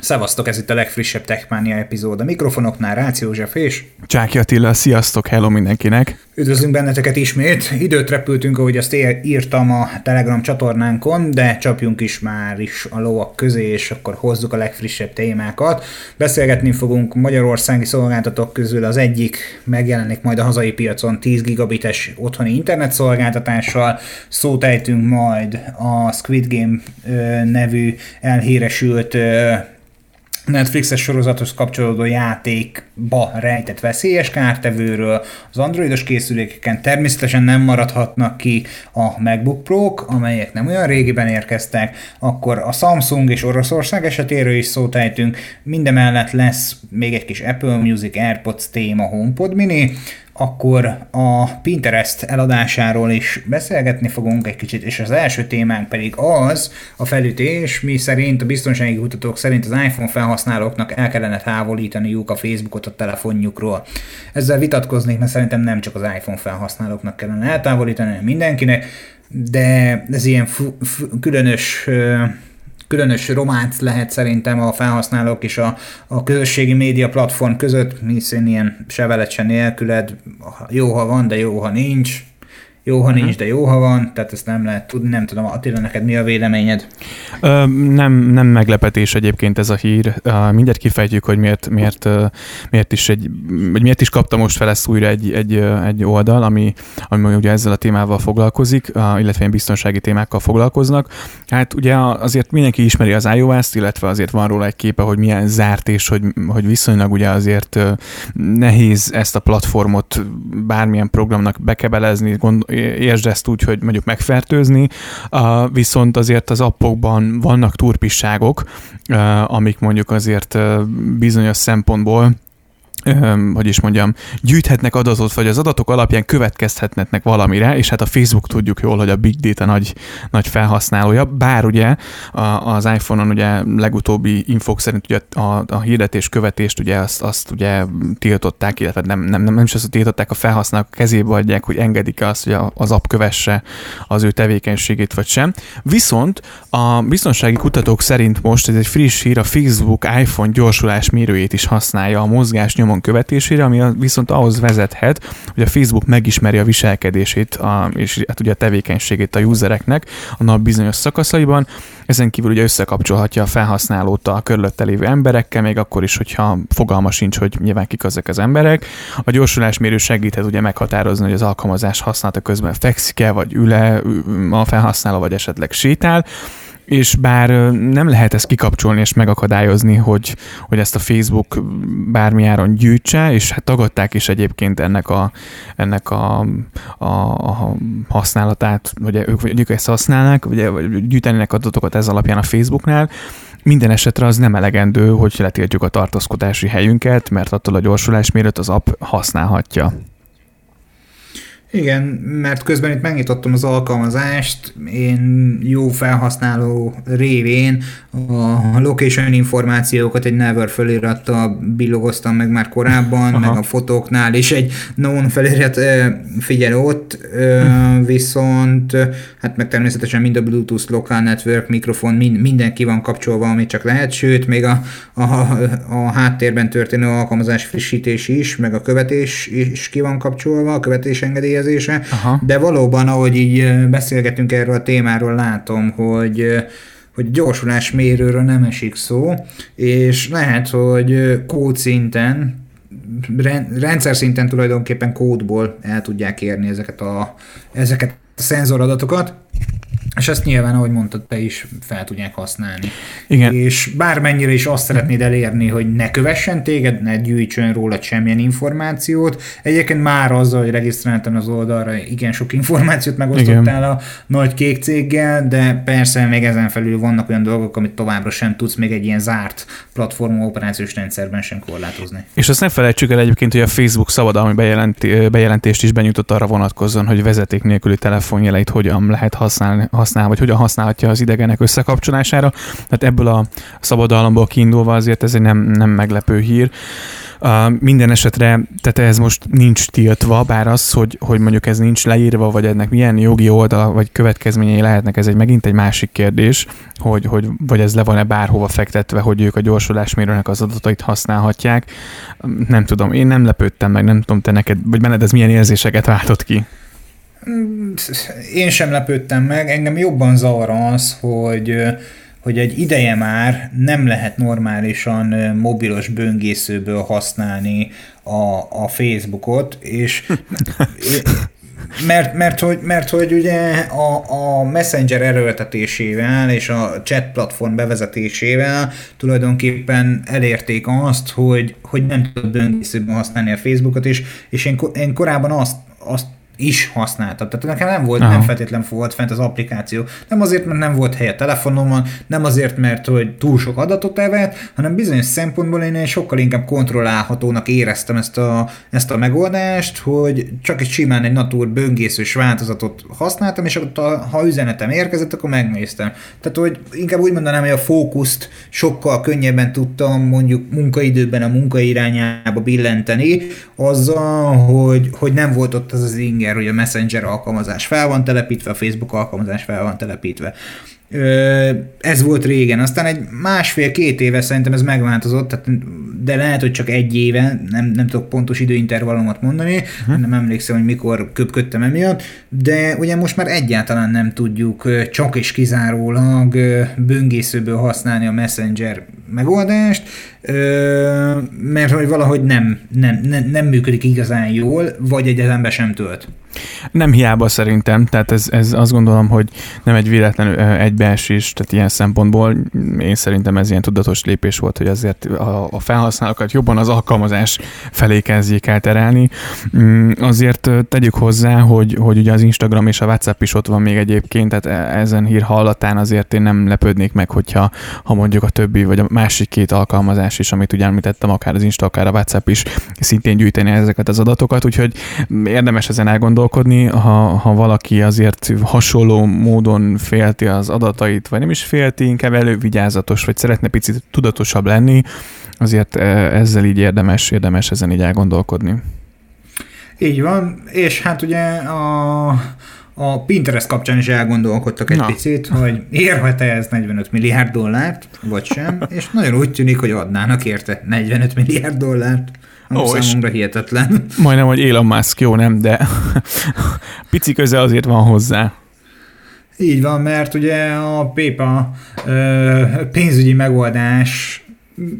Szevasztok, ez itt a legfrissebb Techmania epizód. A mikrofonoknál Rácz József és... Csáki Attila, sziasztok, hello mindenkinek! Üdvözlünk benneteket ismét. Időt repültünk, ahogy azt írtam a Telegram csatornánkon, de csapjunk is már is a lovak közé, és akkor hozzuk a legfrissebb témákat. Beszélgetni fogunk magyarországi szolgáltatók közül az egyik megjelenik majd a hazai piacon 10 gigabites otthoni internet szolgáltatással. Szót ejtünk majd a Squid Game nevű elhíresült Netflixes sorozathoz kapcsolódó játékba rejtett veszélyes kártevőről, az androidos készülékeken természetesen nem maradhatnak ki a MacBook Pro-k, amelyek nem olyan régiben érkeztek, akkor a Samsung és Oroszország esetéről is szót ejtünk, mindemellett lesz még egy kis Apple Music AirPods téma HomePod mini, akkor a Pinterest eladásáról is beszélgetni fogunk egy kicsit, és az első témánk pedig az a felütés, mi szerint a biztonsági kutatók szerint az iPhone felhasználóknak el kellene távolítaniuk a Facebookot a telefonjukról. Ezzel vitatkoznék, mert szerintem nem csak az iPhone felhasználóknak kellene eltávolítani, hanem mindenkinek, de ez ilyen f- f- különös különös románc lehet szerintem a felhasználók és a, a közösségi média platform között, hiszen ilyen sevelet se nélküled, jó, ha van, de jó, ha nincs. Jó, ha nincs, mhm. de jó, ha van, tehát ezt nem lehet tudni, nem tudom, Attila, neked mi a véleményed? Ö, nem, nem meglepetés egyébként ez a hír. Mindjárt kifejtjük, hogy miért, miért, miért, is egy, miért is kapta most fel ezt újra egy, egy, egy oldal, ami, ami ugye ezzel a témával foglalkozik, illetve ilyen biztonsági témákkal foglalkoznak. Hát ugye azért mindenki ismeri az iOS-t, illetve azért van róla egy képe, hogy milyen zárt, és hogy, hogy viszonylag ugye azért nehéz ezt a platformot bármilyen programnak bekebelezni, gond, értsd ezt úgy, hogy mondjuk megfertőzni, viszont azért az appokban vannak turpisságok, amik mondjuk azért bizonyos szempontból hogy is mondjam, gyűjthetnek adatot, vagy az adatok alapján következhetnek valamire, és hát a Facebook tudjuk jól, hogy a Big Data nagy, nagy felhasználója, bár ugye az iPhone-on ugye legutóbbi infok szerint ugye a, a hirdetés követést ugye azt, azt ugye tiltották, illetve nem, nem, nem, nem is azt tiltották, a felhasználók kezébe adják, hogy engedik azt, hogy az app kövesse az ő tevékenységét, vagy sem. Viszont a biztonsági kutatók szerint most ez egy friss hír, a Facebook iPhone gyorsulás mérőjét is használja a mozgás nyomon követésére, ami viszont ahhoz vezethet, hogy a Facebook megismeri a viselkedését a, és hát ugye a tevékenységét a usereknek a nap bizonyos szakaszaiban. Ezen kívül ugye összekapcsolhatja a felhasználót a körülötte lévő emberekkel, még akkor is, hogyha fogalma sincs, hogy nyilván kik ezek az emberek. A gyorsulásmérő segíthet ugye meghatározni, hogy az alkalmazás használata közben fekszik-e, vagy üle a felhasználó, vagy esetleg sétál és bár nem lehet ezt kikapcsolni és megakadályozni, hogy, hogy ezt a Facebook bármi áron gyűjtse, és hát tagadták is egyébként ennek a, ennek a, a, a használatát, hogy ők, ők ezt használnak, vagy, vagy gyűjtenének adatokat ez alapján a Facebooknál, minden esetre az nem elegendő, hogy letiltjuk a tartózkodási helyünket, mert attól a gyorsulásmérőt az app használhatja. Igen, mert közben itt megnyitottam az alkalmazást, én jó felhasználó révén a location információkat egy Never felirattal billogoztam meg már korábban, Aha. meg a fotóknál is egy known felirat figyel ott, viszont hát meg természetesen mind a Bluetooth, Local Network, mikrofon, mind, minden ki van kapcsolva, amit csak lehet, sőt, még a, a, a háttérben történő alkalmazás frissítés is, meg a követés is ki van kapcsolva, a követés engedélye engedélyezése, Aha. de valóban, ahogy így beszélgetünk erről a témáról, látom, hogy hogy gyorsulásmérőről nem esik szó, és lehet, hogy kód szinten, rendszer szinten tulajdonképpen kódból el tudják érni ezeket a, ezeket a szenzoradatokat, és ezt nyilván, ahogy mondtad, te is fel tudják használni. Igen. És bármennyire is azt szeretnéd elérni, hogy ne kövessen téged, ne gyűjtsön róla semmilyen információt. Egyébként már azzal, hogy regisztráltan az oldalra, igen sok információt megosztottál igen. a nagy kék céggel, de persze még ezen felül vannak olyan dolgok, amit továbbra sem tudsz még egy ilyen zárt platform operációs rendszerben sem korlátozni. És azt ne felejtsük el egyébként, hogy a Facebook szabadalmi bejelent, bejelentést is benyújtott arra vonatkozóan, hogy vezeték nélküli telefonjeleit hogyan lehet használni, használni használ, vagy hogyan használhatja az idegenek összekapcsolására. Tehát ebből a szabadalomból kiindulva azért ez egy nem, nem meglepő hír. Uh, minden esetre, tehát ez most nincs tiltva, bár az, hogy, hogy mondjuk ez nincs leírva, vagy ennek milyen jogi oldal, vagy következményei lehetnek, ez egy megint egy másik kérdés, hogy, hogy vagy ez le van-e bárhova fektetve, hogy ők a gyorsulásmérőnek az adatait használhatják. Nem tudom, én nem lepődtem meg, nem tudom te neked, vagy benned ez milyen érzéseket váltott ki? Én sem lepődtem meg, engem jobban zavar az, hogy hogy egy ideje már nem lehet normálisan mobilos böngészőből használni a, a Facebookot, és mert, mert, hogy, mert hogy ugye a, a Messenger erőltetésével és a chat platform bevezetésével tulajdonképpen elérték azt, hogy, hogy nem tudod böngészőben használni a Facebookot, és, és én, én korábban azt, azt is használtam. Tehát nekem nem volt, Aha. nem feltétlen volt fent az applikáció. Nem azért, mert nem volt hely a telefonomon, nem azért, mert hogy túl sok adatot evett, hanem bizonyos szempontból én sokkal inkább kontrollálhatónak éreztem ezt a, ezt a megoldást, hogy csak egy simán egy natur böngészős változatot használtam, és akkor ha üzenetem érkezett, akkor megnéztem. Tehát, hogy inkább úgy mondanám, hogy a fókuszt sokkal könnyebben tudtam mondjuk munkaidőben a munka irányába billenteni, azzal, hogy, hogy nem volt ott az az inger inger, hogy a Messenger alkalmazás fel van telepítve, a Facebook alkalmazás fel van telepítve. Ez volt régen, aztán egy másfél-két éve szerintem ez megváltozott, tehát, de lehet, hogy csak egy éve, nem, nem tudok pontos időintervallomat mondani, uh-huh. nem emlékszem, hogy mikor köpködtem emiatt, de ugye most már egyáltalán nem tudjuk csak és kizárólag böngészőből használni a Messenger megoldást, mert hogy valahogy nem, nem, nem, nem működik igazán jól, vagy egyetemben sem tölt. Nem hiába szerintem, tehát ez, ez azt gondolom, hogy nem egy véletlenül egybeesés, tehát ilyen szempontból én szerintem ez ilyen tudatos lépés volt, hogy azért a, a felhasználókat jobban az alkalmazás felé kezdjék el terelni. Mm, azért tegyük hozzá, hogy, hogy ugye az Instagram és a WhatsApp is ott van még egyébként, tehát e, ezen hír hallatán azért én nem lepődnék meg, hogyha ha mondjuk a többi vagy a másik két alkalmazás is, amit ugye említettem, akár az Insta, akár a WhatsApp is szintén gyűjteni ezeket az adatokat, úgyhogy érdemes ezen elgondolkodni, ha, ha valaki azért hasonló módon félti az adatait, vagy nem is félti, inkább elővigyázatos, vagy szeretne picit tudatosabb lenni, azért e, ezzel így érdemes, érdemes ezen így elgondolkodni. Így van, és hát ugye a, a Pinterest kapcsán is elgondolkodtak egy Na. picit, hogy érhet-e ez 45 milliárd dollárt, vagy sem, és nagyon úgy tűnik, hogy adnának érte 45 milliárd dollárt. Ami Ó, számomra hihetetlen. Majdnem, hogy Elon Musk, jó nem, de pici köze azért van hozzá. Így van, mert ugye a PayPal pénzügyi megoldás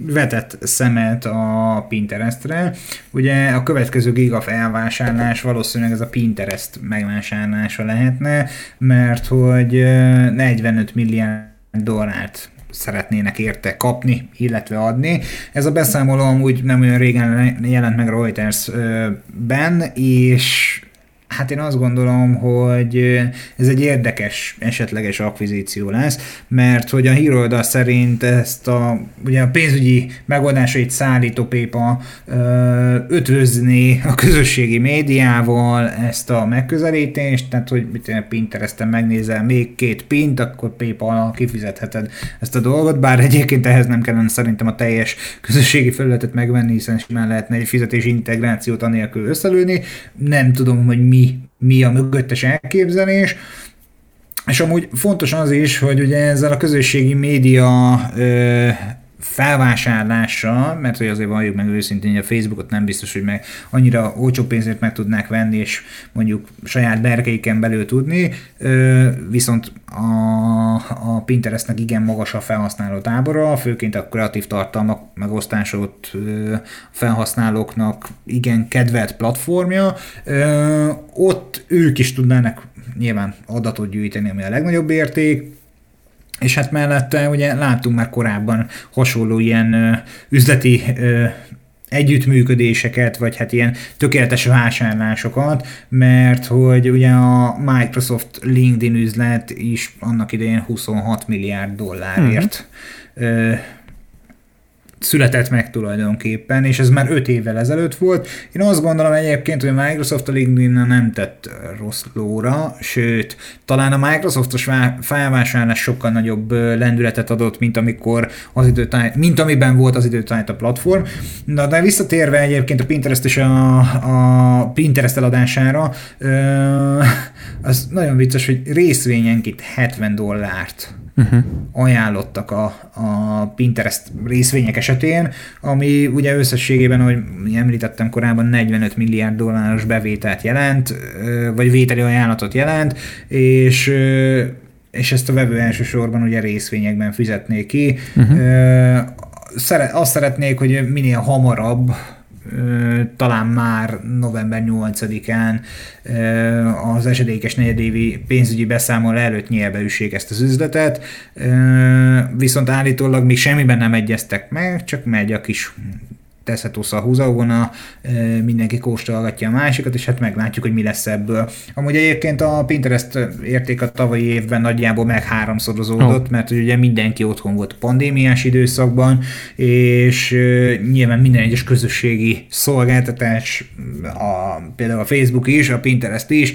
vetett szemet a Pinterestre. Ugye a következő giga felvásárlás valószínűleg ez a Pinterest megvásárlása lehetne, mert hogy 45 milliárd dollárt szeretnének érte kapni, illetve adni. Ez a beszámoló amúgy nem olyan régen jelent meg Reuters-ben, és Hát én azt gondolom, hogy ez egy érdekes esetleges akvizíció lesz, mert hogy a híroldal szerint ezt a, ugye a pénzügyi megoldásait szállító PayPal ötvözni a közösségi médiával ezt a megközelítést, tehát hogy mit én Pinteresten megnézel még két pint, akkor PayPal kifizetheted ezt a dolgot, bár egyébként ehhez nem kellene szerintem a teljes közösségi felületet megvenni, hiszen simán lehetne egy fizetési integrációt anélkül összelőni. Nem tudom, hogy mi mi, mi a mögöttes elképzelés, és amúgy fontos az is, hogy ugye ezzel a közösségi média ö, felvásárlása, mert hogy azért valljuk meg őszintén, hogy a Facebookot nem biztos, hogy meg annyira olcsó pénzért meg tudnák venni, és mondjuk saját berkeiken belül tudni, viszont a, a Pinterestnek igen magas a felhasználó tábora, főként a kreatív tartalmak megosztásot felhasználóknak igen kedvelt platformja, ott ők is tudnának nyilván adatot gyűjteni, ami a legnagyobb érték, és hát mellette ugye láttunk már korábban hasonló ilyen ö, üzleti ö, együttműködéseket, vagy hát ilyen tökéletes vásárlásokat, mert hogy ugye a Microsoft LinkedIn üzlet is annak idején 26 milliárd dollárért mm-hmm. Született meg tulajdonképpen, és ez már öt évvel ezelőtt volt. Én azt gondolom egyébként, hogy a Microsoft a LinkedIn nem tett rossz lóra, sőt, talán a Microsoftos felvásárlás sokkal nagyobb lendületet adott, mint amikor az időtájt, mint amiben volt az időtájt a platform. Na, de visszatérve egyébként a Pinterest és a, a Pinterest eladására, az nagyon vicces, hogy részvényenként 70 dollárt uh-huh. ajánlottak a, a Pinterest részvények esetén, ami ugye összességében, ahogy említettem korábban, 45 milliárd dolláros bevételt jelent, vagy vételi ajánlatot jelent, és és ezt a vevő elsősorban ugye részvényekben fizetné ki. Uh-huh. Szeret, azt szeretnék, hogy minél hamarabb talán már november 8-án az esedékes negyedévi pénzügyi beszámoló előtt nyelbe ezt az üzletet, viszont állítólag még semmiben nem egyeztek meg, csak megy a kis teszhetusz a húzavona, mindenki kóstolgatja a másikat, és hát meglátjuk, hogy mi lesz ebből. Amúgy egyébként a Pinterest érték a tavalyi évben nagyjából meg háromszorozódott, oh. mert ugye mindenki otthon volt pandémiás időszakban, és nyilván minden egyes közösségi szolgáltatás, a, például a Facebook is, a Pinterest is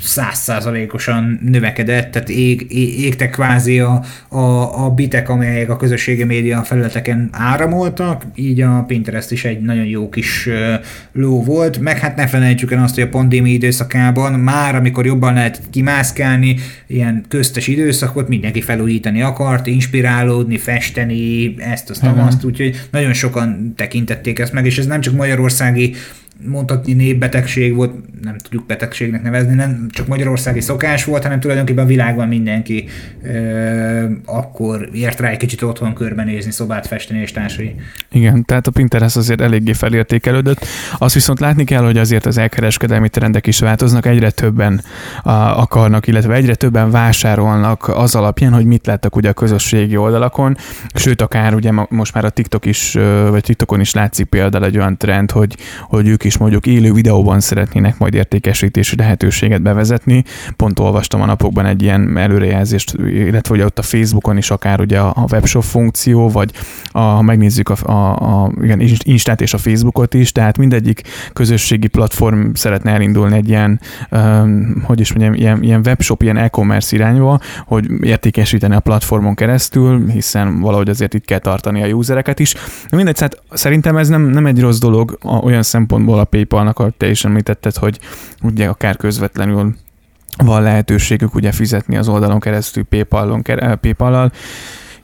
százszázalékosan növekedett, tehát ég, ég, égtek kvázi a, a, a bitek, amelyek a közösségi média felületeken áramoltak, így a Pinterest is egy nagyon jó kis ló volt, meg hát ne felejtsük el azt, hogy a pandémia időszakában már, amikor jobban lehet kimászkálni, ilyen köztes időszakot mindenki felújítani akart, inspirálódni, festeni, ezt, azt, azt, úgyhogy nagyon sokan tekintették ezt meg, és ez nem csak magyarországi mondhatni népbetegség volt, nem tudjuk betegségnek nevezni, nem csak magyarországi szokás volt, hanem tulajdonképpen a világban mindenki ö, akkor ért rá egy kicsit otthon körbenézni, szobát festeni és társai. Igen, tehát a Pinterest azért eléggé felértékelődött. Azt viszont látni kell, hogy azért az elkereskedelmi trendek is változnak, egyre többen akarnak, illetve egyre többen vásárolnak az alapján, hogy mit láttak ugye a közösségi oldalakon, sőt akár ugye most már a TikTok is, vagy TikTokon is látszik például egy olyan trend, hogy, hogy ők is mondjuk élő videóban szeretnének majd értékesítési lehetőséget bevezetni. Pont olvastam a napokban egy ilyen előrejelzést, illetve ugye ott a Facebookon is akár ugye a webshop funkció, vagy a, ha megnézzük a, a, a igen, Instát és a Facebookot is, tehát mindegyik közösségi platform szeretne elindulni egy ilyen, um, hogy is mondjam, ilyen, ilyen webshop, ilyen e-commerce irányba, hogy értékesíteni a platformon keresztül, hiszen valahogy azért itt kell tartani a usereket is. Mindegy, hát szerintem ez nem, nem egy rossz dolog olyan szempontból, a PayPal-nak, ahogy te is említetted, hogy ugye akár közvetlenül van lehetőségük ugye fizetni az oldalon keresztül PayPal-on, PayPal-al,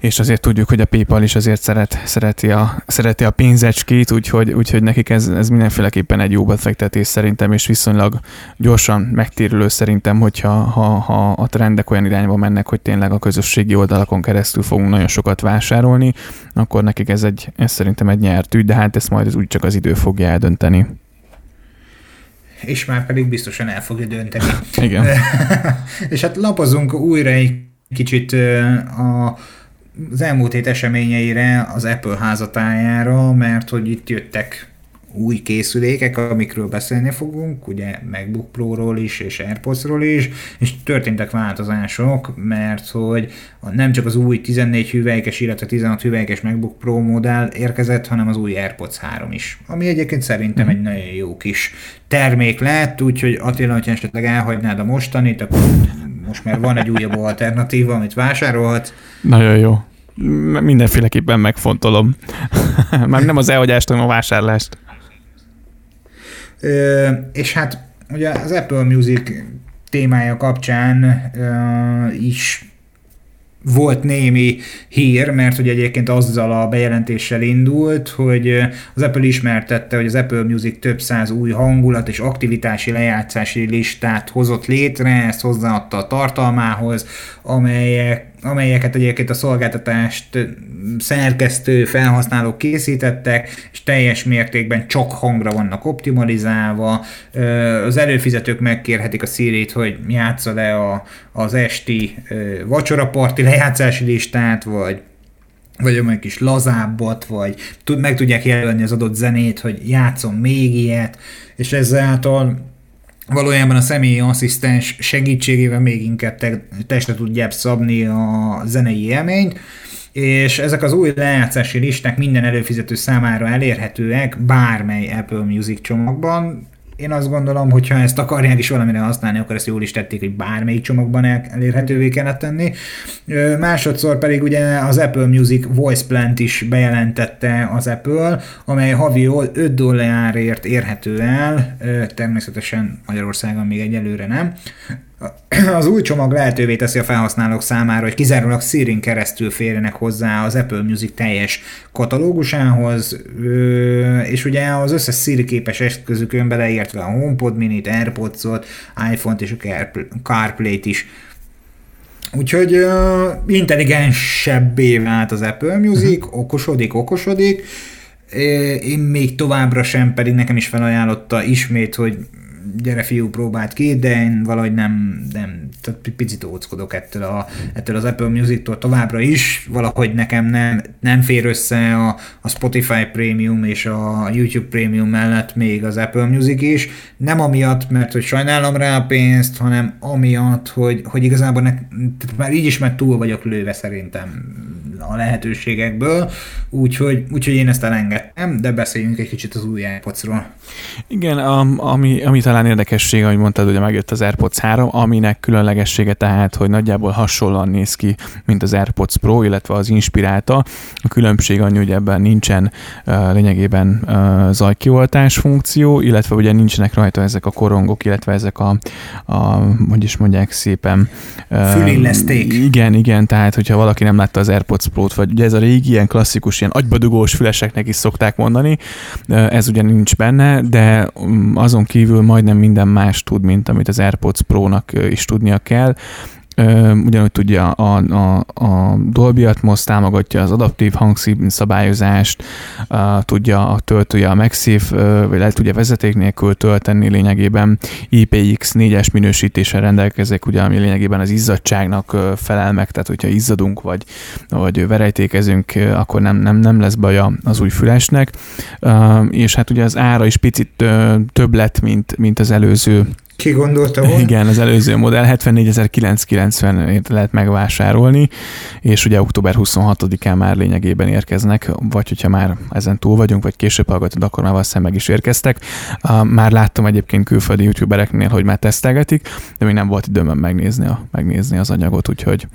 és azért tudjuk, hogy a PayPal is azért szeret, szereti, a, szereti a pénzecskét, úgyhogy, úgyhogy nekik ez, ez mindenféleképpen egy jó befektetés szerintem, és viszonylag gyorsan megtérülő szerintem, hogyha ha, ha a trendek olyan irányba mennek, hogy tényleg a közösségi oldalakon keresztül fogunk nagyon sokat vásárolni, akkor nekik ez, egy, ez szerintem egy nyert ügy, de hát ezt majd úgy csak az idő fogja eldönteni és már pedig biztosan el fogja dönteni. Igen. és hát lapozunk újra egy kicsit a az elmúlt hét eseményeire az Apple házatájára, mert hogy itt jöttek új készülékek, amikről beszélni fogunk, ugye MacBook Pro-ról is, és AirPods-ról is, és történtek változások, mert hogy nem csak az új 14 hüvelykes, illetve 16 hüvelykes MacBook Pro modell érkezett, hanem az új AirPods 3 is, ami egyébként szerintem egy nagyon jó kis termék lett, úgyhogy Attila, hogyha esetleg elhagynád a mostanit, akkor most már van egy újabb alternatíva, amit vásárolhatsz. Nagyon jó. Mindenféleképpen megfontolom. már nem az elhagyást, hanem a vásárlást. Ö, és hát ugye az Apple Music témája kapcsán ö, is volt némi hír, mert hogy egyébként azzal a bejelentéssel indult, hogy az Apple ismertette, hogy az Apple Music több száz új hangulat és aktivitási lejátszási listát hozott létre, ezt hozzáadta a tartalmához, amelyek amelyeket egyébként a szolgáltatást szerkesztő felhasználók készítettek, és teljes mértékben csak hangra vannak optimalizálva. Az előfizetők megkérhetik a siri hogy játsza le a, az esti vacsoraparti lejátszási listát, vagy vagy olyan kis lazábbat, vagy meg tudják jelölni az adott zenét, hogy játszom még ilyet, és ezáltal valójában a személyi asszisztens segítségével még inkább te, testre tudják szabni a zenei élményt, és ezek az új lejátszási listák minden előfizető számára elérhetőek bármely Apple Music csomagban, én azt gondolom, hogy ha ezt akarják is valamire használni, akkor ezt jól is tették, hogy bármelyik csomagban elérhetővé kellett tenni. Másodszor pedig ugye az Apple Music Voice Plant is bejelentette az Apple, amely havi 5 dollárért érhető el, természetesen Magyarországon még egyelőre nem. Az új csomag lehetővé teszi a felhasználók számára, hogy kizárólag Siri-n keresztül férjenek hozzá az Apple Music teljes katalógusához, és ugye az összes Siri képes eszközükön beleértve a HomePod Minit, AirPods-ot, iPhone-t és a CarPlay-t is. Úgyhogy uh, intelligensebbé vált az Apple Music, uh-huh. okosodik, okosodik. Én még továbbra sem, pedig nekem is felajánlotta ismét, hogy gyere fiú, próbált ki, de én valahogy nem, nem tehát picit óckodok ettől, a, ettől az Apple Music-tól továbbra is, valahogy nekem nem, nem fér össze a, a Spotify Premium és a YouTube Premium mellett még az Apple Music is, nem amiatt, mert hogy sajnálom rá a pénzt, hanem amiatt, hogy, hogy igazából ne, már így is már túl vagyok lőve szerintem a lehetőségekből, úgyhogy, úgyhogy én ezt elengedtem, de beszéljünk egy kicsit az új AirPods-ról. Igen, ami, ami talán érdekesség, ahogy mondtad, ugye megjött az AirPods 3, aminek különlegessége tehát, hogy nagyjából hasonlóan néz ki, mint az AirPods Pro, illetve az Inspirálta. A különbség annyi, hogy ebben nincsen lényegében zajkioltás funkció, illetve ugye nincsenek rajta ezek a korongok, illetve ezek a, a hogy is mondják szépen. Fülilleszték. Igen, igen, tehát hogyha valaki nem látta az AirPods Pro-t, vagy ugye ez a régi ilyen klasszikus, ilyen agybadugós füleseknek is szokták mondani, ez ugye nincs benne, de um, azon kívül majdnem minden más tud, mint amit az AirPods Pro-nak is tudnia kell ugyanúgy tudja a, a, a Dolby Atmos támogatja az adaptív hangszín szabályozást, tudja a töltője a MagSafe, vagy lehet tudja vezeték nélkül tölteni lényegében. IPX4-es minősítéssel rendelkezik, ugye, ami lényegében az izzadságnak felel meg, tehát hogyha izzadunk, vagy, vagy verejtékezünk, akkor nem, nem, nem lesz baja az új fülesnek, és hát ugye az ára is picit több lett, mint, mint az előző ki gondolta volna? Igen, az előző modell 74.990 lehet megvásárolni, és ugye október 26-án már lényegében érkeznek, vagy hogyha már ezen túl vagyunk, vagy később hallgatod, akkor már valószínűleg meg is érkeztek. Már láttam egyébként külföldi youtubereknél, hogy már tesztelgetik, de még nem volt időm megnézni, a, megnézni az anyagot, úgyhogy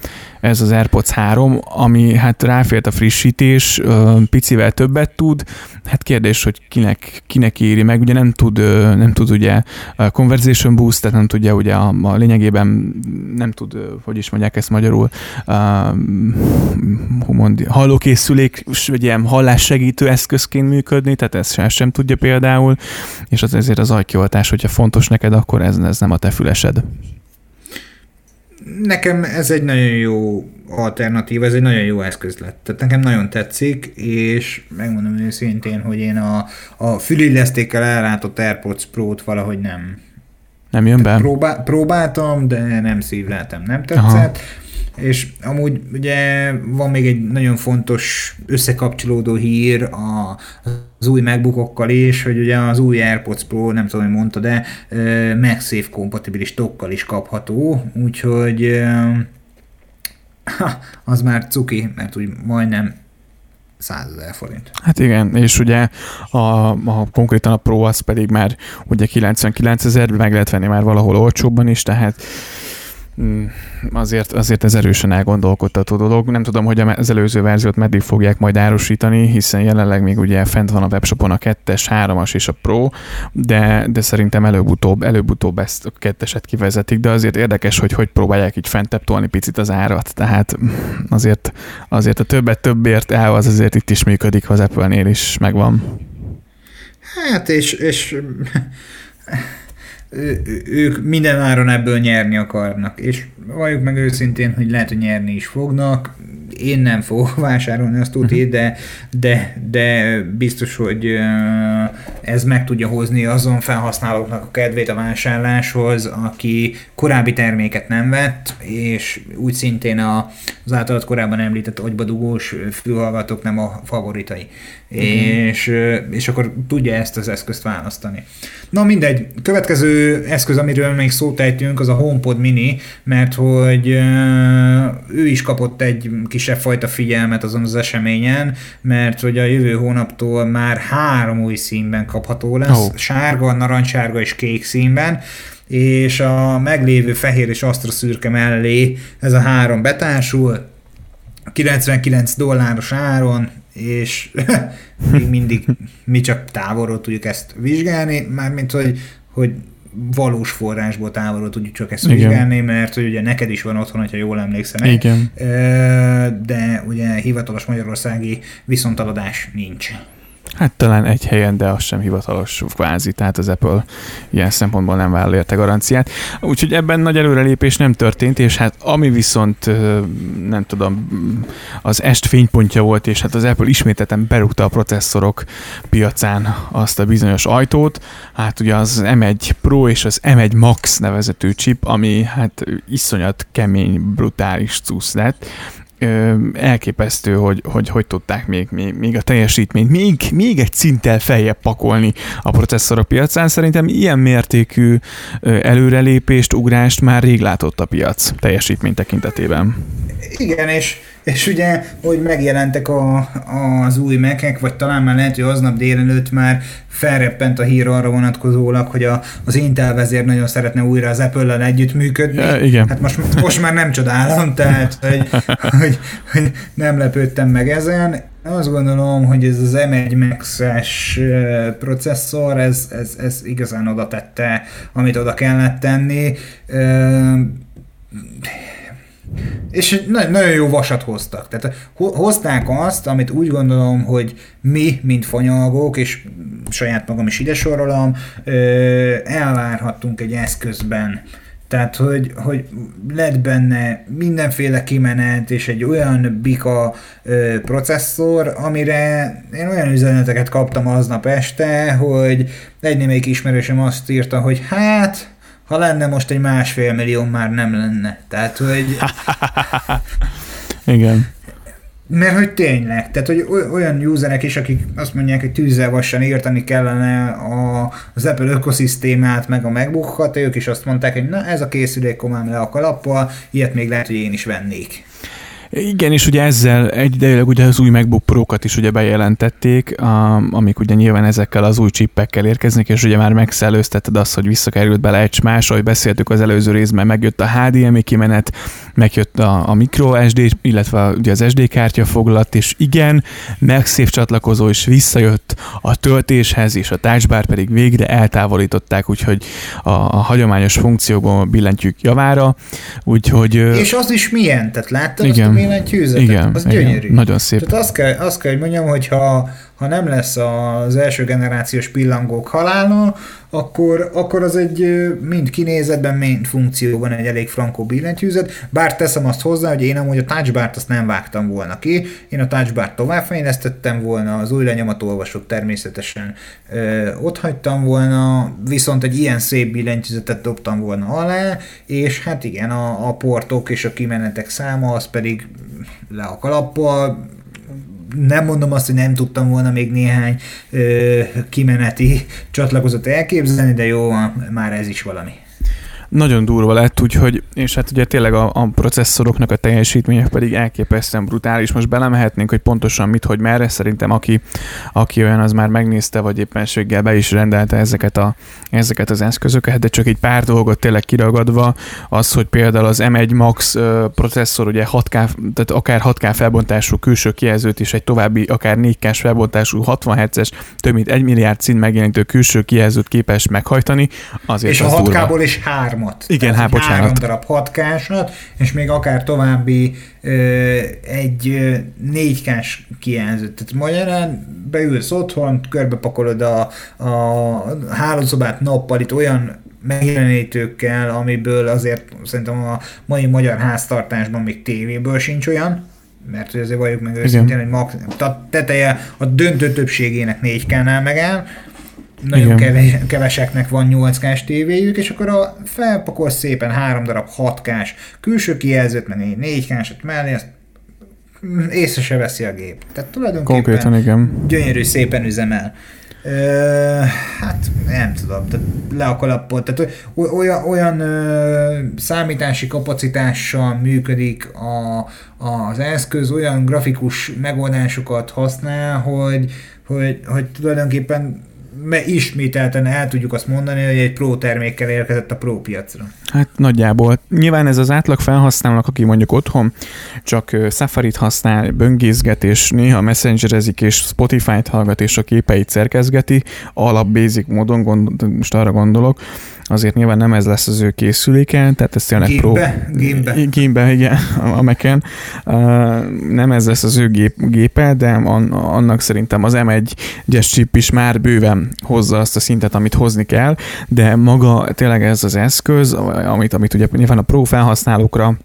ez az AirPods 3, ami hát ráfért a frissítés, picivel többet tud, hát kérdés, hogy kinek, kinek éri meg, ugye nem tud, nem tud ugye conversation boost, tehát nem tudja ugye a, a lényegében nem tud, hogy is mondják ezt magyarul, uh, mond, hallókészülék, vagy ilyen hallássegítő eszközként működni, tehát ezt sem, sem tudja például, és az ezért az ajkioltás, hogyha fontos neked, akkor ez, ez nem a te fülesed nekem ez egy nagyon jó alternatíva, ez egy nagyon jó eszköz lett. Tehát nekem nagyon tetszik, és megmondom őszintén, hogy én a, a fülillesztékkel ellátott AirPods Pro-t valahogy nem. Nem jön be? Próbál, próbáltam, de nem szívleltem, nem tetszett. Aha. És amúgy ugye van még egy nagyon fontos összekapcsolódó hír a, az új MacBookokkal is, hogy ugye az új AirPods Pro, nem tudom, hogy mondta, de MagSafe kompatibilis tokkal is kapható, úgyhogy uh, az már cuki, mert úgy majdnem 100 ezer forint. Hát igen, és ugye a, a, konkrétan a Pro az pedig már ugye 99 ezer, meg lehet venni már valahol olcsóbban is, tehát azért, azért ez erősen elgondolkodtató dolog. Nem tudom, hogy az előző verziót meddig fogják majd árusítani, hiszen jelenleg még ugye fent van a webshopon a 2-es, 3-as és a Pro, de, de szerintem előbb-utóbb, előbb-utóbb ezt a ketteset kivezetik, de azért érdekes, hogy hogy próbálják így fentebb tolni picit az árat. Tehát azért, azért a többet többért el az azért itt is működik, az Apple-nél is megvan. Hát és, és ők minden áron ebből nyerni akarnak, és valljuk meg őszintén, hogy lehet, hogy nyerni is fognak, én nem fogok vásárolni azt tuti, uh-huh. de, de, de biztos, hogy ez meg tudja hozni azon felhasználóknak a kedvét a vásárláshoz, aki korábbi terméket nem vett, és úgy szintén az általad korábban említett agybadugós fülhallgatók nem a favoritai. Uh-huh. És, és akkor tudja ezt az eszközt választani. Na mindegy, következő eszköz, amiről még szót ejtünk, az a HomePod Mini, mert hogy ő is kapott egy kisebb fajta figyelmet azon az eseményen, mert hogy a jövő hónaptól már három új színben kapható lesz, oh. sárga, narancssárga és kék színben, és a meglévő fehér és asztra szürke mellé ez a három betársul, 99 dolláros áron, és még mindig mi csak távolról tudjuk ezt vizsgálni, mármint hogy, hogy valós forrásból távolról tudjuk csak ezt Igen. vizsgálni, mert hogy ugye neked is van otthon, hogyha jól emlékszem. Igen. De ugye hivatalos magyarországi viszontaladás nincs. Hát talán egy helyen, de az sem hivatalos kvázi, tehát az Apple ilyen szempontból nem vállal érte garanciát. Úgyhogy ebben nagy előrelépés nem történt, és hát ami viszont nem tudom, az est fénypontja volt, és hát az Apple ismételten berúgta a processzorok piacán azt a bizonyos ajtót, hát ugye az M1 Pro és az M1 Max nevezetű chip, ami hát iszonyat kemény, brutális cusz lett, elképesztő, hogy, hogy hogy tudták még, még, még a teljesítményt még, még egy szinttel feljebb pakolni a processzor a piacán. Szerintem ilyen mértékű előrelépést, ugrást már rég látott a piac teljesítmény tekintetében. Igen, és és ugye, hogy megjelentek a, az új mekek, vagy talán már lehet, hogy aznap délelőtt már felreppent a hír arra vonatkozólag, hogy a, az Intel vezér nagyon szeretne újra az Apple-lel együttműködni. Ja, igen. Hát most, most már nem csodálom, tehát hogy, hogy, hogy nem lepődtem meg ezen. Azt gondolom, hogy ez az M1 Max-es processzor, ez, ez, ez igazán oda tette, amit oda kellett tenni és nagyon jó vasat hoztak. Tehát hozták azt, amit úgy gondolom, hogy mi, mint fanyalgók, és saját magam is ide sorolom, elvárhattunk egy eszközben. Tehát, hogy, hogy lett benne mindenféle kimenet, és egy olyan bika ö, processzor, amire én olyan üzeneteket kaptam aznap este, hogy egy némelyik ismerősöm azt írta, hogy hát, ha lenne most egy másfél millió, már nem lenne. Tehát, hogy... Igen. Mert hogy tényleg, tehát hogy olyan userek is, akik azt mondják, hogy tűzzel írtani kellene a, az Apple ökoszisztémát, meg a MacBook-hat, ők is azt mondták, hogy na ez a készülék komám le a kalappal, ilyet még lehet, hogy én is vennék. Igen, és ugye ezzel egyidejűleg ugye az új MacBook Pro-kat is ugye bejelentették, amik ugye nyilván ezekkel az új csippekkel érkeznek, és ugye már megszellőzteted azt, hogy visszakerült bele egy más, ahogy beszéltük az előző részben, megjött a HDMI kimenet, megjött a, a micro SD, illetve ugye az SD kártya foglalat, és igen, megszép csatlakozó is visszajött a töltéshez, és a touchbar pedig végre eltávolították, úgyhogy a, a hagyományos funkciókból billentjük javára, úgyhogy... És az is milyen? Tehát láttad igen. Azt a billentyűzetet? Igen, az igen, gyönyörű. Nagyon szép. Tehát azt kell, azt kell, hogy mondjam, hogy ha nem lesz az első generációs pillangók halála, akkor, akkor az egy mind kinézetben, mind funkcióban egy elég frankó billentyűzet, bár teszem azt hozzá, hogy én amúgy a touchbart azt nem vágtam volna ki, én a touchbart továbbfejlesztettem volna, az új lenyomatolvasót természetesen ö, ott hagytam volna, viszont egy ilyen szép billentyűzetet dobtam volna alá, és hát igen, a, a portok és a kimenetek száma az pedig le a kalappal, nem mondom azt, hogy nem tudtam volna még néhány ö, kimeneti csatlakozót elképzelni, de jó, már ez is valami nagyon durva lett, úgyhogy, és hát ugye tényleg a, a processzoroknak a teljesítmények pedig elképesztően brutális. Most belemehetnénk, hogy pontosan mit, hogy merre. Szerintem aki, aki olyan, az már megnézte, vagy éppenséggel be is rendelte ezeket, a, ezeket az eszközöket, de csak egy pár dolgot tényleg kiragadva, az, hogy például az M1 Max processzor ugye 6K, tehát akár 6K felbontású külső kijelzőt és egy további akár 4K felbontású 60 Hz-es több mint 1 milliárd szín megjelenítő külső kijelzőt képes meghajtani. Azért és a 6K-ból is 3 hármat. Igen, hát bocsánat. Három darab hatkásat, és még akár további ö, egy négykás kijelzőt. Tehát magyarán beülsz otthon, körbepakolod a, a hálószobát nappal, itt olyan megjelenítőkkel, amiből azért szerintem a mai magyar háztartásban még tévéből sincs olyan, mert azért valljuk meg őszintén, hogy max, a teteje a döntő többségének 4K-nál megáll, nagyon keves, keveseknek van 8K-s tévéjük, és akkor a felpakolsz szépen három darab 6K-s külső kijelzőt, meg egy 4K-set mellé, azt észre se veszi a gép. Tehát tulajdonképpen Konkrétan, igen. gyönyörű, szépen üzemel. Ö, hát nem tudom, tehát le a kalappot, tehát olyan, olyan ö, számítási kapacitással működik a, az eszköz, olyan grafikus megoldásokat használ, hogy, hogy, hogy tulajdonképpen ismételten el tudjuk azt mondani, hogy egy Pro termékkel érkezett a Pro piacra. Hát nagyjából. Nyilván ez az átlag felhasználónak, aki mondjuk otthon csak Safari-t használ, böngészget, és néha messengerezik, és Spotify-t hallgat, és a képeit szerkezgeti, alap basic módon, gond, most arra gondolok, azért nyilván nem ez lesz az ő készüléke, tehát ez tényleg pro... Gémbe. Gémbe, igen, a Mac-en. nem ez lesz az ő gép, gépe, de annak szerintem az M1-es chip is már bőven hozza azt a szintet, amit hozni kell, de maga tényleg ez az eszköz, amit, amit ugye nyilván a pro felhasználókra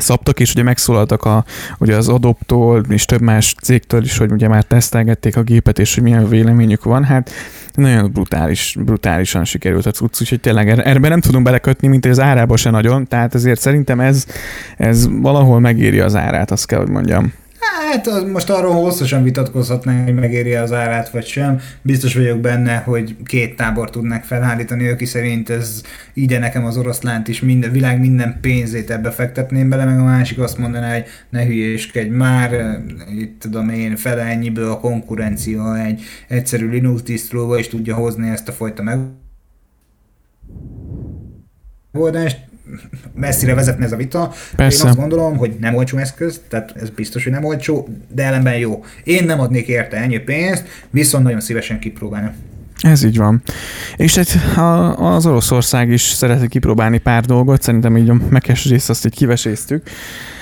szabtak, és ugye megszólaltak a, ugye az Adoptól és több más cégtől is, hogy ugye már tesztelgették a gépet, és hogy milyen véleményük van, hát nagyon brutális, brutálisan sikerült a cucc, úgyhogy tényleg er-, erbe nem tudunk belekötni, mint az árába se nagyon, tehát ezért szerintem ez, ez valahol megéri az árát, azt kell, hogy mondjam. Hát most arról hosszasan vitatkozhatnánk, hogy megéri az árát vagy sem. Biztos vagyok benne, hogy két tábor tudnak felállítani, aki szerint ez így nekem az oroszlánt is minden, világ minden pénzét ebbe fektetném bele, meg a másik azt mondaná, hogy ne hülyéskedj már, itt tudom én, fele ennyiből a konkurencia egy egyszerű Linux tisztulóba is tudja hozni ezt a fajta megoldást messzire vezetne ez a vita. Persze. Én azt gondolom, hogy nem olcsó eszköz, tehát ez biztos, hogy nem olcsó, de ellenben jó. Én nem adnék érte ennyi pénzt, viszont nagyon szívesen kipróbálnám. Ez így van. És egy, az Oroszország is szereti kipróbálni pár dolgot, szerintem így a mekes részt azt így kiveséztük.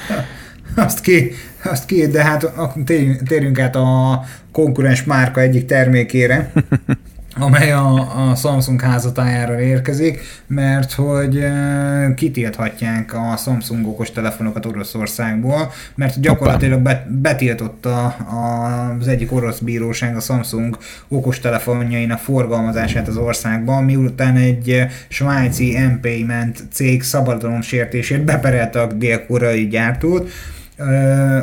Azt ki, azt ki, de hát térjünk át a konkurens márka egyik termékére. amely a, a Samsung házatájára érkezik, mert hogy e, kitilthatják a Samsung okos telefonokat Oroszországból, mert gyakorlatilag be, betiltotta az egyik orosz bíróság a Samsung okos telefonjainak forgalmazását az országban, miután egy svájci M-Payment cég szabadalomsértését beperelte a dél-koreai gyártót,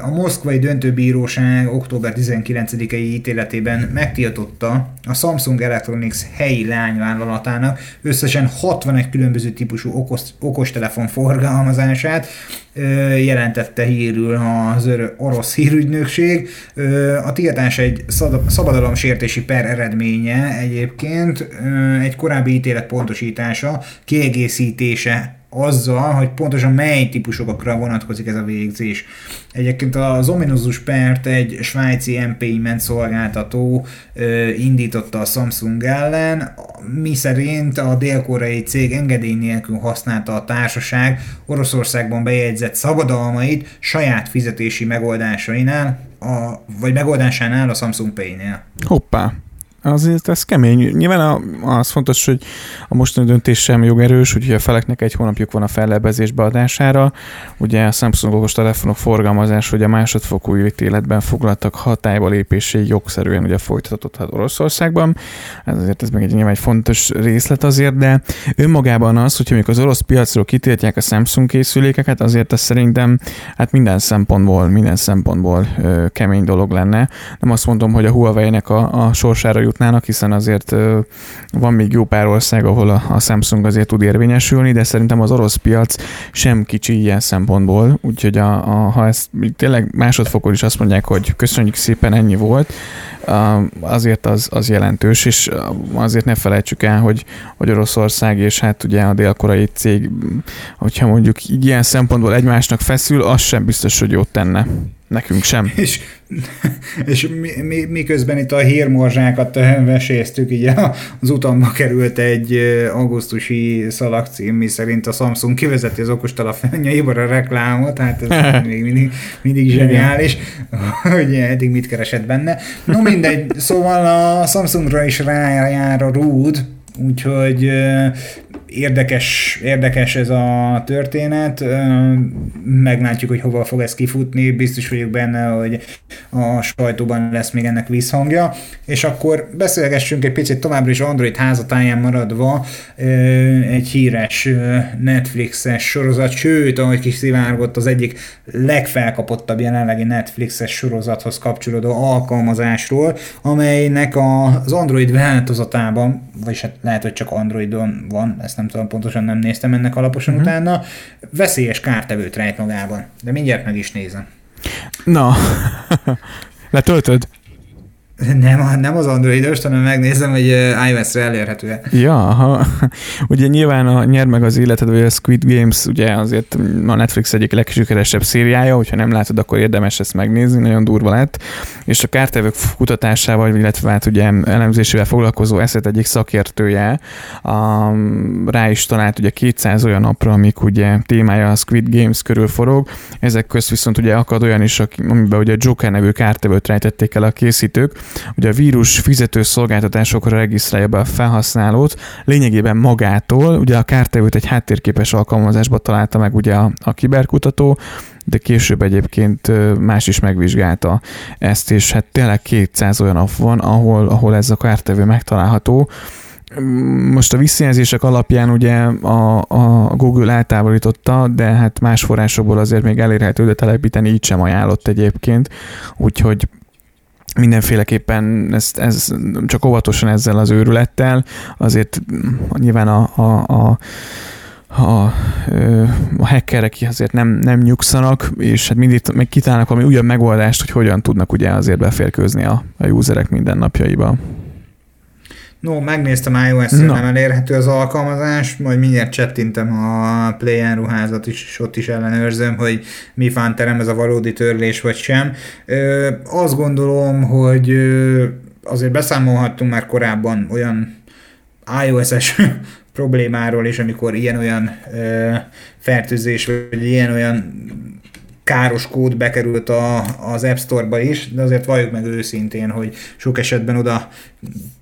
a moszkvai döntőbíróság október 19-i ítéletében megtiltotta a Samsung Electronics helyi lányvállalatának összesen 61 különböző típusú okos, okostelefon forgalmazását, jelentette hírül az orosz hírügynökség. A tiltás egy szabadalomsértési per eredménye egyébként egy korábbi ítélet pontosítása, kiegészítése azzal, hogy pontosan mely típusokra vonatkozik ez a végzés. Egyébként az ominózus pert egy svájci MP-ment szolgáltató ö, indította a Samsung ellen, mi szerint a dél-koreai cég engedély nélkül használta a társaság Oroszországban bejegyzett szabadalmait saját fizetési megoldásainál, a, vagy megoldásánál a Samsung Pay-nél. Hoppá, azért ez kemény. Nyilván az fontos, hogy a mostani döntés sem jogerős, úgyhogy a feleknek egy hónapjuk van a fellebezés beadására. Ugye a Samsung okos telefonok forgalmazás, hogy a másodfokú ítéletben foglaltak hatályba lépéséig jogszerűen ugye folytatott Oroszországban. Ez azért ez meg egy nyilván egy fontos részlet azért, de önmagában az, hogyha mondjuk az orosz piacról kitiltják a Samsung készülékeket, azért ez szerintem hát minden szempontból, minden szempontból ö, kemény dolog lenne. Nem azt mondom, hogy a Huawei-nek a, a sorsára jut jutnának, hiszen azért van még jó pár ország, ahol a, Samsung azért tud érvényesülni, de szerintem az orosz piac sem kicsi ilyen szempontból, úgyhogy a, a, ha ezt tényleg másodfokon is azt mondják, hogy köszönjük szépen, ennyi volt, azért az, az jelentős, és azért ne felejtsük el, hogy, hogy Oroszország és hát ugye a dél-koreai cég, hogyha mondjuk ilyen szempontból egymásnak feszül, az sem biztos, hogy jót tenne. Nekünk sem. És, és mi, mi, miközben itt a hírmorzsákat veséztük, így az utamba került egy augusztusi szalagcím, mi szerint a Samsung kivezeti az okostelefonjaiból a reklámot, hát ez még mindig, mindig zseniális, hogy eddig mit keresett benne. No mindegy, szóval a Samsungra is rájár a rúd, úgyhogy érdekes, érdekes ez a történet, meglátjuk, hogy hova fog ez kifutni, biztos vagyok benne, hogy a sajtóban lesz még ennek visszhangja, és akkor beszélgessünk egy picit továbbra is Android házatáján maradva egy híres Netflixes sorozat, sőt, ahogy kiszivárgott az egyik legfelkapottabb jelenlegi Netflixes sorozathoz kapcsolódó alkalmazásról, amelynek az Android változatában, vagyis hát lehet, hogy csak Androidon van, ezt nem tudom, pontosan nem néztem ennek alaposan mm-hmm. utána, veszélyes kártevőt rejt magában. De mindjárt meg is nézem. Na, letöltöd? Nem, nem az Androidos, hanem megnézem, hogy iOS-re elérhető-e. Ja, ha. ugye nyilván a nyer meg az életed, vagy a Squid Games ugye azért a Netflix egyik legsikeresebb szériája, hogyha nem látod, akkor érdemes ezt megnézni, nagyon durva lett. És a kártevők kutatásával, illetve hát ugye elemzésével foglalkozó eszet egyik szakértője a, rá is talált ugye 200 olyan napra, amik ugye témája a Squid Games körül forog. Ezek közt viszont ugye akad olyan is, amiben ugye a Joker nevű kártevőt rejtették el a készítők, Ugye a vírus fizető szolgáltatásokra regisztrálja be a felhasználót, lényegében magától, ugye a kártevőt egy háttérképes alkalmazásba találta meg ugye a, a kiberkutató, de később egyébként más is megvizsgálta ezt, és hát tényleg 200 olyan nap van, ahol, ahol ez a kártevő megtalálható. Most a visszajelzések alapján ugye a, a Google eltávolította, de hát más forrásokból azért még elérhető, de telepíteni így sem ajánlott egyébként, úgyhogy mindenféleképpen ez, ez csak óvatosan ezzel az őrülettel, azért nyilván a, a, a a, a hackerek azért nem, nem nyugszanak, és hát mindig meg kitálnak valami újabb megoldást, hogy hogyan tudnak ugye azért beférkőzni a, a userek mindennapjaiba. No, megnéztem ios no. nem elérhető az alkalmazás, majd mindjárt csettintem a Play ruházat is, és ott is ellenőrzöm, hogy mi terem ez a valódi törlés vagy sem. Ö, azt gondolom, hogy ö, azért beszámolhattunk már korábban olyan iOS-es problémáról is, amikor ilyen-olyan fertőzés, vagy ilyen-olyan káros kód bekerült a, az App Store-ba is, de azért valljuk meg őszintén, hogy sok esetben oda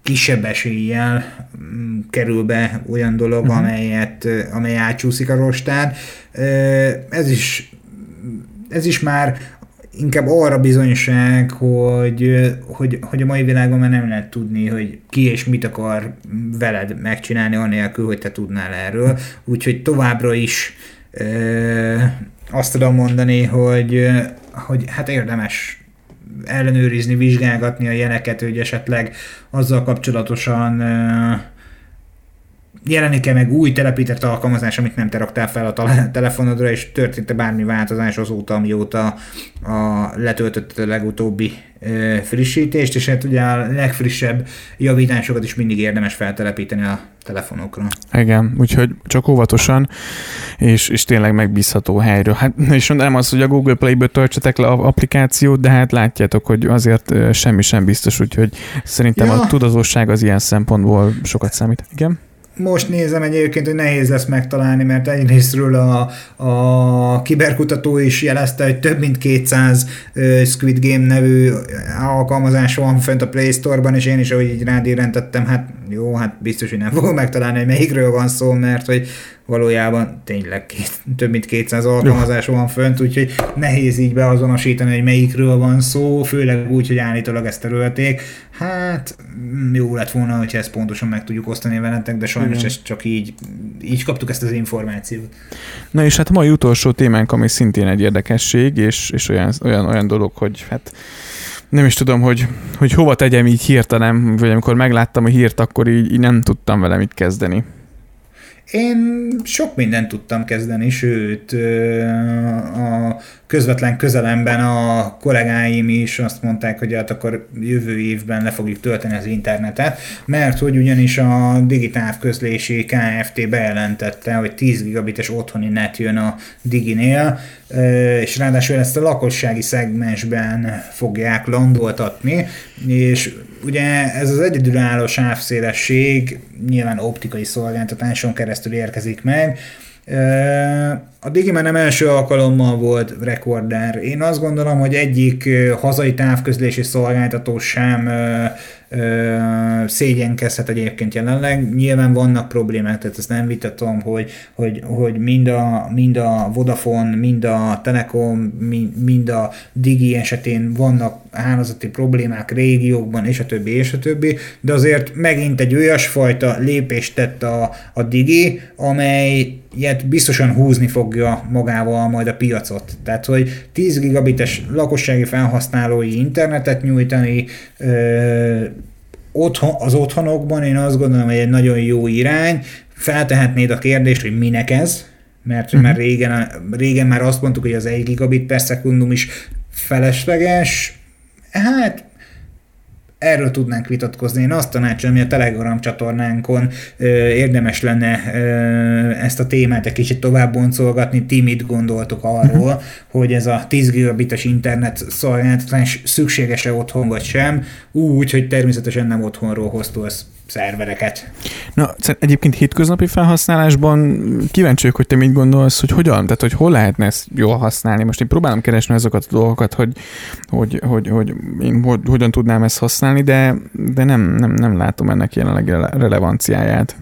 kisebb eséllyel mm, kerül be olyan dolog, uh-huh. amelyet, amely átcsúszik a rostán. Ez is, ez is már inkább arra bizonyság, hogy, hogy, hogy a mai világban már nem lehet tudni, hogy ki és mit akar veled megcsinálni, anélkül, hogy te tudnál erről. Úgyhogy továbbra is azt tudom mondani, hogy, hogy hát érdemes ellenőrizni, vizsgálgatni a jeleket, hogy esetleg azzal kapcsolatosan jelenik-e meg új telepített alkalmazás, amit nem te raktál fel a telefonodra, és történt-e bármi változás azóta, amióta a letöltött a legutóbbi ö, frissítést, és hát ugye a legfrissebb javításokat is mindig érdemes feltelepíteni a telefonokra. Igen, úgyhogy csak óvatosan, és, és tényleg megbízható helyről. Hát és nem az, hogy a Google Play-ből töltsetek le a applikációt, de hát látjátok, hogy azért semmi sem biztos, úgyhogy szerintem ja. a tudatosság az ilyen szempontból sokat számít. Igen? Most nézem egyébként, hogy nehéz lesz megtalálni, mert egyrésztről a, a kiberkutató is jelezte, hogy több mint 200 uh, Squid Game nevű alkalmazás van fönt a Play Store-ban, és én is, ahogy így rádérentettem, hát jó, hát biztos, hogy nem fogom megtalálni, hogy melyikről van szó, mert hogy valójában tényleg két, több mint 200 alkalmazás van fönt, úgyhogy nehéz így beazonosítani, hogy melyikről van szó, főleg úgy, hogy állítólag ezt törölték. Hát jó lett volna, hogyha ezt pontosan meg tudjuk osztani veletek, de sajnos Igen. ezt csak így, így kaptuk ezt az információt. Na és hát a mai utolsó témánk, ami szintén egy érdekesség, és, és olyan, olyan, olyan dolog, hogy hát nem is tudom, hogy, hogy hova tegyem így hirtelen, vagy amikor megláttam a hírt, akkor így, így nem tudtam vele mit kezdeni. Én sok mindent tudtam kezdeni, sőt, a közvetlen közelemben a kollégáim is azt mondták, hogy hát akkor jövő évben le fogjuk tölteni az internetet, mert hogy ugyanis a digitál közlési Kft. bejelentette, hogy 10 gigabites otthoni net jön a Diginél, és ráadásul ezt a lakossági szegmensben fogják landoltatni, és ugye ez az egyedülálló sávszélesség nyilván optikai szolgáltatáson keresztül érkezik meg, a Digiman nem első alkalommal volt rekorder. Én azt gondolom, hogy egyik hazai távközlési szolgáltató sem szégyenkezhet egyébként jelenleg. Nyilván vannak problémák, tehát ezt nem vitatom, hogy, hogy, hogy mind, a, mind a Vodafone, mind a Telekom, mind a Digi esetén vannak hálózati problémák régiókban, és a többi, és a többi, de azért megint egy olyasfajta lépést tett a, a Digi, amelyet biztosan húzni fogja magával majd a piacot. Tehát, hogy 10 gigabites lakossági felhasználói internetet nyújtani, ö, otthon, az otthonokban én azt gondolom, hogy egy nagyon jó irány. Feltehetnéd a kérdést, hogy minek ez, mert uh-huh. már régen, régen már azt mondtuk, hogy az 1 gigabit per szekundum is felesleges. Hát erről tudnánk vitatkozni. Én azt tanácsolom, hogy a Telegram csatornánkon ö, érdemes lenne ö, ezt a témát egy kicsit tovább boncolgatni. Ti mit gondoltok arról, hogy ez a 10 gigabites internet szolgáltatás szükséges-e otthon vagy sem, úgy, hogy természetesen nem otthonról hoztolsz szervereket. Na, egyébként hétköznapi felhasználásban kíváncsi vagyok, hogy te mit gondolsz, hogy hogyan, tehát hogy hol lehetne ezt jól használni. Most én próbálom keresni azokat a dolgokat, hogy, hogy, hogy, hogy én hogy, hogyan tudnám ezt használni, de, de nem, nem, nem látom ennek jelenleg relevanciáját.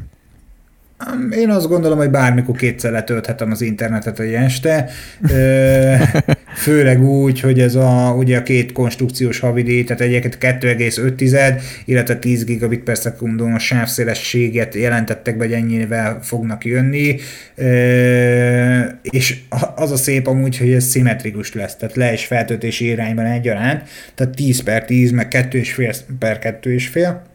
Én azt gondolom, hogy bármikor kétszer letölthetem az internetet egy este, főleg úgy, hogy ez a, ugye a két konstrukciós havidíj, tehát egyébként 2,5, illetve 10 gigabit per szekundum a sávszélességet jelentettek be, hogy ennyivel fognak jönni, és az a szép amúgy, hogy ez szimmetrikus lesz, tehát le- és feltöltési irányban egyaránt, tehát 10 per 10, meg 2,5 per 2,5,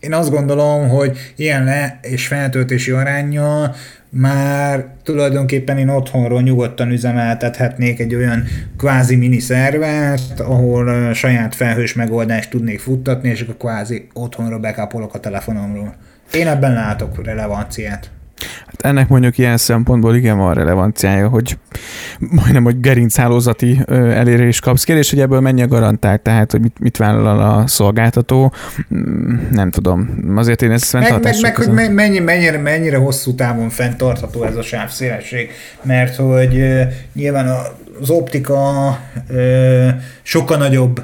én azt gondolom, hogy ilyen le- és feltöltési aránya már tulajdonképpen én otthonról nyugodtan üzemeltethetnék egy olyan kvázi mini szervert, ahol saját felhős megoldást tudnék futtatni, és akkor kvázi otthonra bekápolok a telefonomról. Én ebben látok relevanciát. Hát ennek mondjuk ilyen szempontból igen van relevanciája, hogy majdnem, hogy gerinchálózati elérés kapsz. Kérdés, hogy ebből mennyi a garantált, tehát hogy mit, mit vállal a szolgáltató, mm, nem tudom. Azért én ezt meg, meg, meg, hogy mennyi, mennyire, mennyire hosszú távon fenntartható ez a sávszélesség, mert hogy nyilván az optika sokkal nagyobb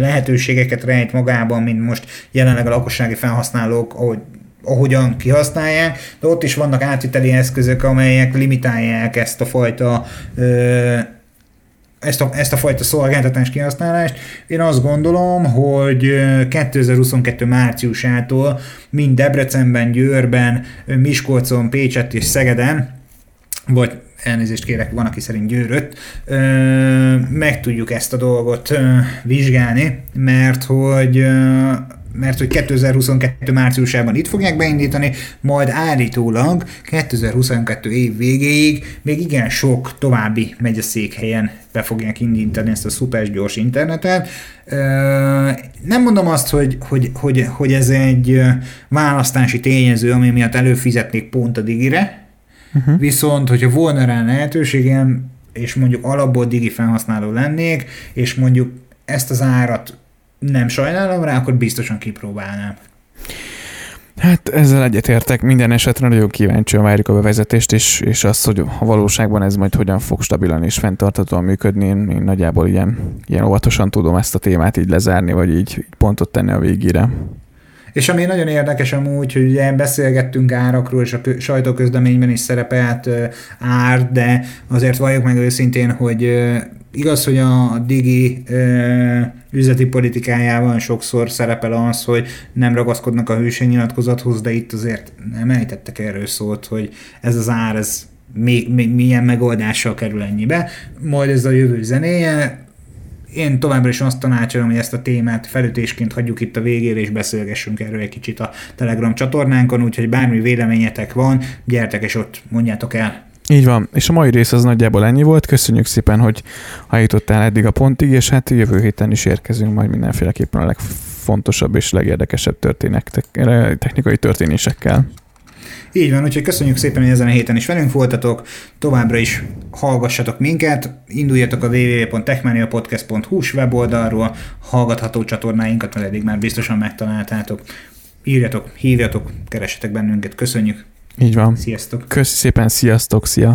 lehetőségeket rejt magában, mint most jelenleg a lakossági felhasználók, ahogy ahogyan kihasználják, de ott is vannak átviteli eszközök, amelyek limitálják ezt a fajta ezt a, ezt a fajta szolgáltatás kihasználást. Én azt gondolom, hogy 2022 márciusától mind Debrecenben, Győrben, Miskolcon, Pécset és Szegeden, vagy elnézést kérek, van, aki szerint Győröt, meg tudjuk ezt a dolgot vizsgálni, mert hogy mert hogy 2022 márciusában itt fogják beindítani, majd állítólag 2022 év végéig még igen sok további megyeszékhelyen be fogják indítani ezt a szuper gyors internetet. Nem mondom azt, hogy, hogy, hogy, hogy ez egy választási tényező, ami miatt előfizetnék pont a digire, uh-huh. viszont hogyha volna rá lehetőségem, és mondjuk alapból digi felhasználó lennék, és mondjuk ezt az árat nem sajnálom rá, akkor biztosan kipróbálnám. Hát ezzel egyetértek, minden esetre nagyon kíváncsian várjuk a bevezetést, és, és azt, hogy a valóságban ez majd hogyan fog stabilan és fenntarthatóan működni. Én, én nagyjából ilyen, ilyen óvatosan tudom ezt a témát így lezárni, vagy így, így pontot tenni a végére. És ami nagyon érdekes amúgy, hogy ugye beszélgettünk árakról, és a sajtóközleményben is szerepelt ár, de azért valljuk meg őszintén, hogy Igaz, hogy a Digi üzleti politikájában sokszor szerepel az, hogy nem ragaszkodnak a hősénynyilatkozathoz, de itt azért nem ejtettek erről szót, hogy ez az ár, ez még, még milyen megoldással kerül ennyibe. Majd ez a jövő zenéje, én továbbra is azt tanácsolom, hogy ezt a témát felütésként hagyjuk itt a végére, és beszélgessünk erről egy kicsit a Telegram csatornánkon, úgyhogy bármi véleményetek van, gyertek és ott mondjátok el. Így van, és a mai rész az nagyjából ennyi volt. Köszönjük szépen, hogy jutottál eddig a pontig, és hát jövő héten is érkezünk majd mindenféleképpen a legfontosabb és legérdekesebb történetek, technikai történésekkel. Így van, úgyhogy köszönjük szépen, hogy ezen a héten is velünk voltatok, továbbra is hallgassatok minket, induljatok a www.techmaniapodcast.hu weboldalról, hallgatható csatornáinkat, mert eddig már biztosan megtaláltátok. Írjatok, hívjatok, keressetek bennünket, köszönjük! Így van. Sziasztok! Köszi szépen, sziasztok, szia!